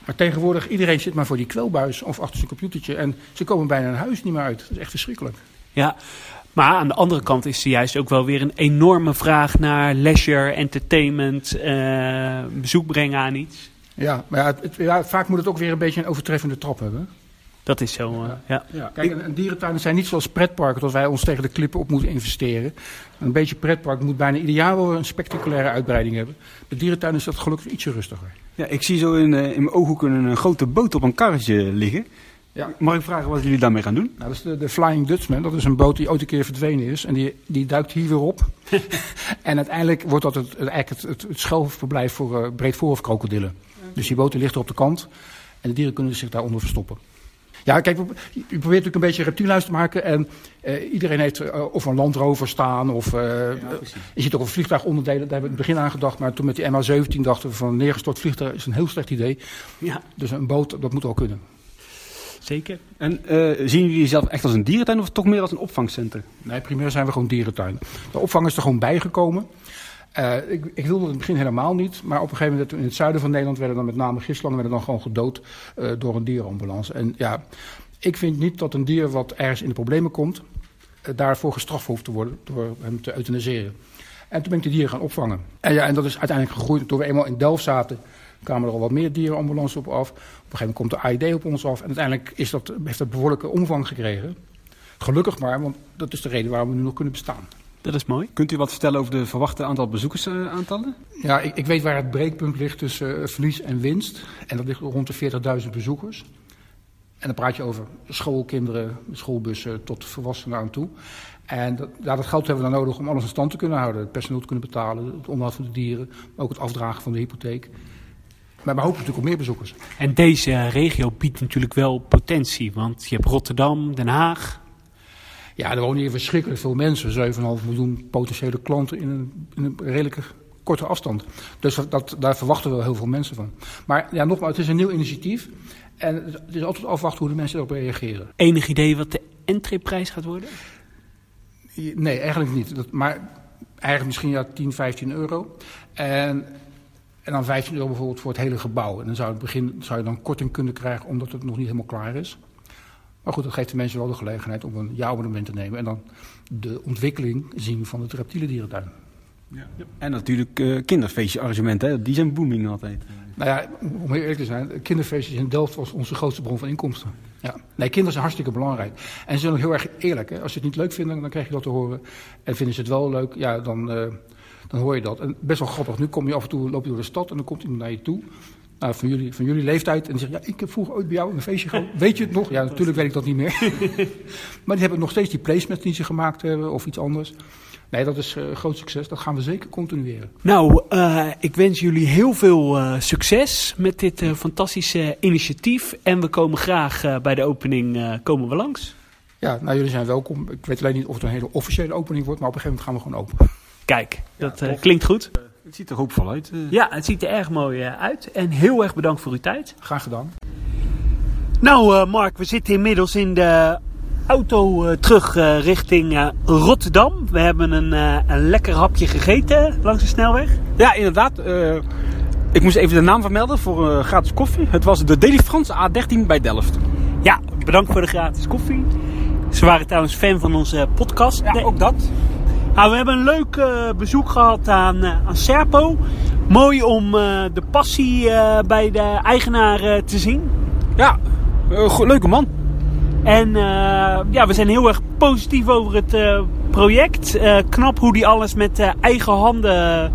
Maar tegenwoordig, iedereen zit maar voor die kwelbuis of achter zijn computertje. En ze komen bijna een huis niet meer uit. Dat is echt verschrikkelijk. Ja, maar aan de andere kant is er juist ook wel weer een enorme vraag naar leisure, entertainment, uh, bezoek brengen aan iets. Ja, maar ja, het, ja, vaak moet het ook weer een beetje een overtreffende trap hebben. Dat is zo, uh, ja. ja. Kijk, en, dierentuinen zijn niet zoals pretparken, dat wij ons tegen de klippen op moeten investeren. Een beetje pretpark moet bijna ieder jaar wel een spectaculaire uitbreiding hebben. De dierentuin is dat gelukkig ietsje rustiger. Ja, ik zie zo in, uh, in mijn ooghoeken een grote boot op een karretje liggen. Ja. Mag ik vragen wat jullie daarmee gaan doen? Nou, dat is de, de, Flying Dutchman. Dat is een boot die ooit een keer verdwenen is. En die, die duikt hier weer op. <laughs> en uiteindelijk wordt dat het, eigenlijk het, het, het schuilverblijf voor uh, breedvoerig krokodillen. Dus die boten ligt op de kant. En de dieren kunnen zich daaronder verstoppen. Ja, kijk, je probeert natuurlijk een beetje reptielhuis te maken. En uh, iedereen heeft uh, of een landrover staan. Of uh, ja, je ziet ook een vliegtuigonderdelen. Daar hebben we in het begin aan gedacht. Maar toen met die MH17 dachten we van een neergestort vliegtuig is een heel slecht idee. Ja. Dus een boot, dat moet wel kunnen. Zeker. En zien jullie jezelf echt als een dierentuin of toch meer als een opvangcentrum? Nee, primair zijn we gewoon dierentuin. De opvang is er gewoon bijgekomen. Uh, ik, ik, wilde het in het begin helemaal niet, maar op een gegeven moment in het zuiden van Nederland werden dan met name gislangen werden dan gewoon gedood uh, door een dierenambulance. En ja, ik vind niet dat een dier wat ergens in de problemen komt, uh, daarvoor gestraft hoeft te worden door hem te euthaniseren. En toen ben ik de dieren gaan opvangen. En ja, en dat is uiteindelijk gegroeid. Toen we eenmaal in Delft zaten, kwamen er al wat meer dierenambulances op af. Op een gegeven moment komt de AID op ons af. En uiteindelijk is dat, heeft dat behoorlijke omvang gekregen. Gelukkig maar, want dat is de reden waarom we nu nog kunnen bestaan. Dat is mooi. Kunt u wat vertellen over de verwachte aantal bezoekersaantallen? Ja, ik, ik, weet waar het breekpunt ligt tussen uh, verlies en winst. En dat ligt rond de 40.000 bezoekers. En dan praat je over schoolkinderen, schoolbussen tot volwassenen aan toe. En dat, ja, dat geld hebben we dan nodig om alles in stand te kunnen houden. Het personeel te kunnen betalen, het onderhoud van de dieren, maar ook het afdragen van de hypotheek. Maar we hopen natuurlijk op meer bezoekers. En deze regio biedt natuurlijk wel potentie, want je hebt Rotterdam, Den Haag, ja, er wonen hier verschrikkelijk veel mensen. 7,5 miljoen potentiële klanten in een, in een redelijke korte afstand. Dus dat, daar verwachten we heel veel mensen van. Maar ja, nogmaals, het is een nieuw initiatief. En het is altijd afwachten hoe de mensen erop reageren. Enig idee wat de entryprijs gaat worden? Nee, eigenlijk niet. Dat, maar eigenlijk misschien ja, 10, 15 euro. En, en dan 15 euro bijvoorbeeld voor het hele gebouw. En dan zou, het begin, zou je dan korting kunnen krijgen omdat het nog niet helemaal klaar is. Maar goed, dat geeft de mensen wel de gelegenheid om een jaarabonnement te nemen. En dan de ontwikkeling zien van het reptiele dierentuin. Ja. En natuurlijk uh, kinderfeestje-arrangementen, die zijn booming altijd. Nou ja, om heel eerlijk te zijn, kinderfeestjes in Delft was onze grootste bron van inkomsten. Ja. Nee, kinderen zijn hartstikke belangrijk. En ze zijn ook heel erg eerlijk. Hè? Als ze het niet leuk vinden, dan krijg je dat te horen. En vinden ze het wel leuk, ja, dan, uh, dan hoor je dat. En best wel grappig. Nu kom je af en toe, loop je door de stad en dan komt iemand naar je toe. Nou, van, jullie, van jullie leeftijd. En die zeggen, ja, ik heb vroeger ooit bij jou een feestje gehad. <laughs> Weet je het nog? Ja, natuurlijk weet ik dat niet meer. <laughs> maar die hebben nog steeds die placements die ze gemaakt hebben of iets anders. Nee, dat is uh, groot succes. Dat gaan we zeker continueren. Nou, uh, ik wens jullie heel veel uh, succes met dit fantastische initiatief. En we komen graag bij de opening komen we langs. Ja, nou jullie zijn welkom. Ik weet alleen niet of het een hele officiële opening wordt, maar op een gegeven moment gaan we gewoon open. Kijk, dat ja, klinkt goed. Het ziet er hoopvol uit. Ja, het ziet er erg mooi uit. En heel erg bedankt voor uw tijd. Graag gedaan. Nou, Mark, we zitten inmiddels in de auto uh, terug uh, richting uh, Rotterdam. We hebben een, een lekker hapje gegeten langs de snelweg. Ja, inderdaad. ik moest even de naam vermelden voor gratis koffie. Het was de Deli Frans A13 bij Delft. Ja, bedankt voor de gratis koffie. Ze waren trouwens fan van onze podcast. Ja, ook dat. Nou, we hebben een leuk bezoek gehad aan, aan Serpo. Mooi om de passie bij de eigenaar te zien. Ja, leuke man. En ja, we zijn heel erg positief over het project. Knap hoe die alles met eigen handen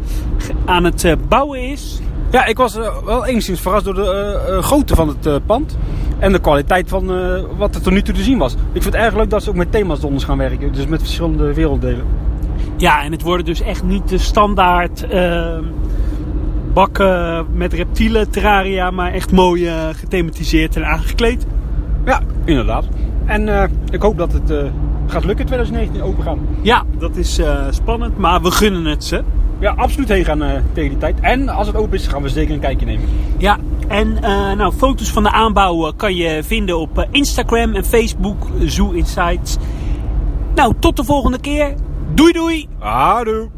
aan het bouwen is. Ja, ik was wel enigszins verrast door de grootte van het pand. En de kwaliteit van wat er tot nu toe te zien was. Ik vind het erg leuk dat ze ook met thema's donders gaan werken. Dus met verschillende werelddelen. Ja, en het worden dus echt niet de standaard bakken met reptielen terraria. Maar echt mooi gethematiseerd en aangekleed. Ja, inderdaad. En uh, ik hoop dat het uh, gaat lukken 2019 open gaan. Ja, dat is uh, spannend, maar we gunnen het ze. Ja, absoluut heen gaan tegen die tijd. En als het open is, gaan we zeker een kijkje nemen. Ja, en nou, foto's van de aanbouw kan je vinden op Instagram en Facebook, Zoo Insights. Nou, tot de volgende keer. Doei doei! Adoe!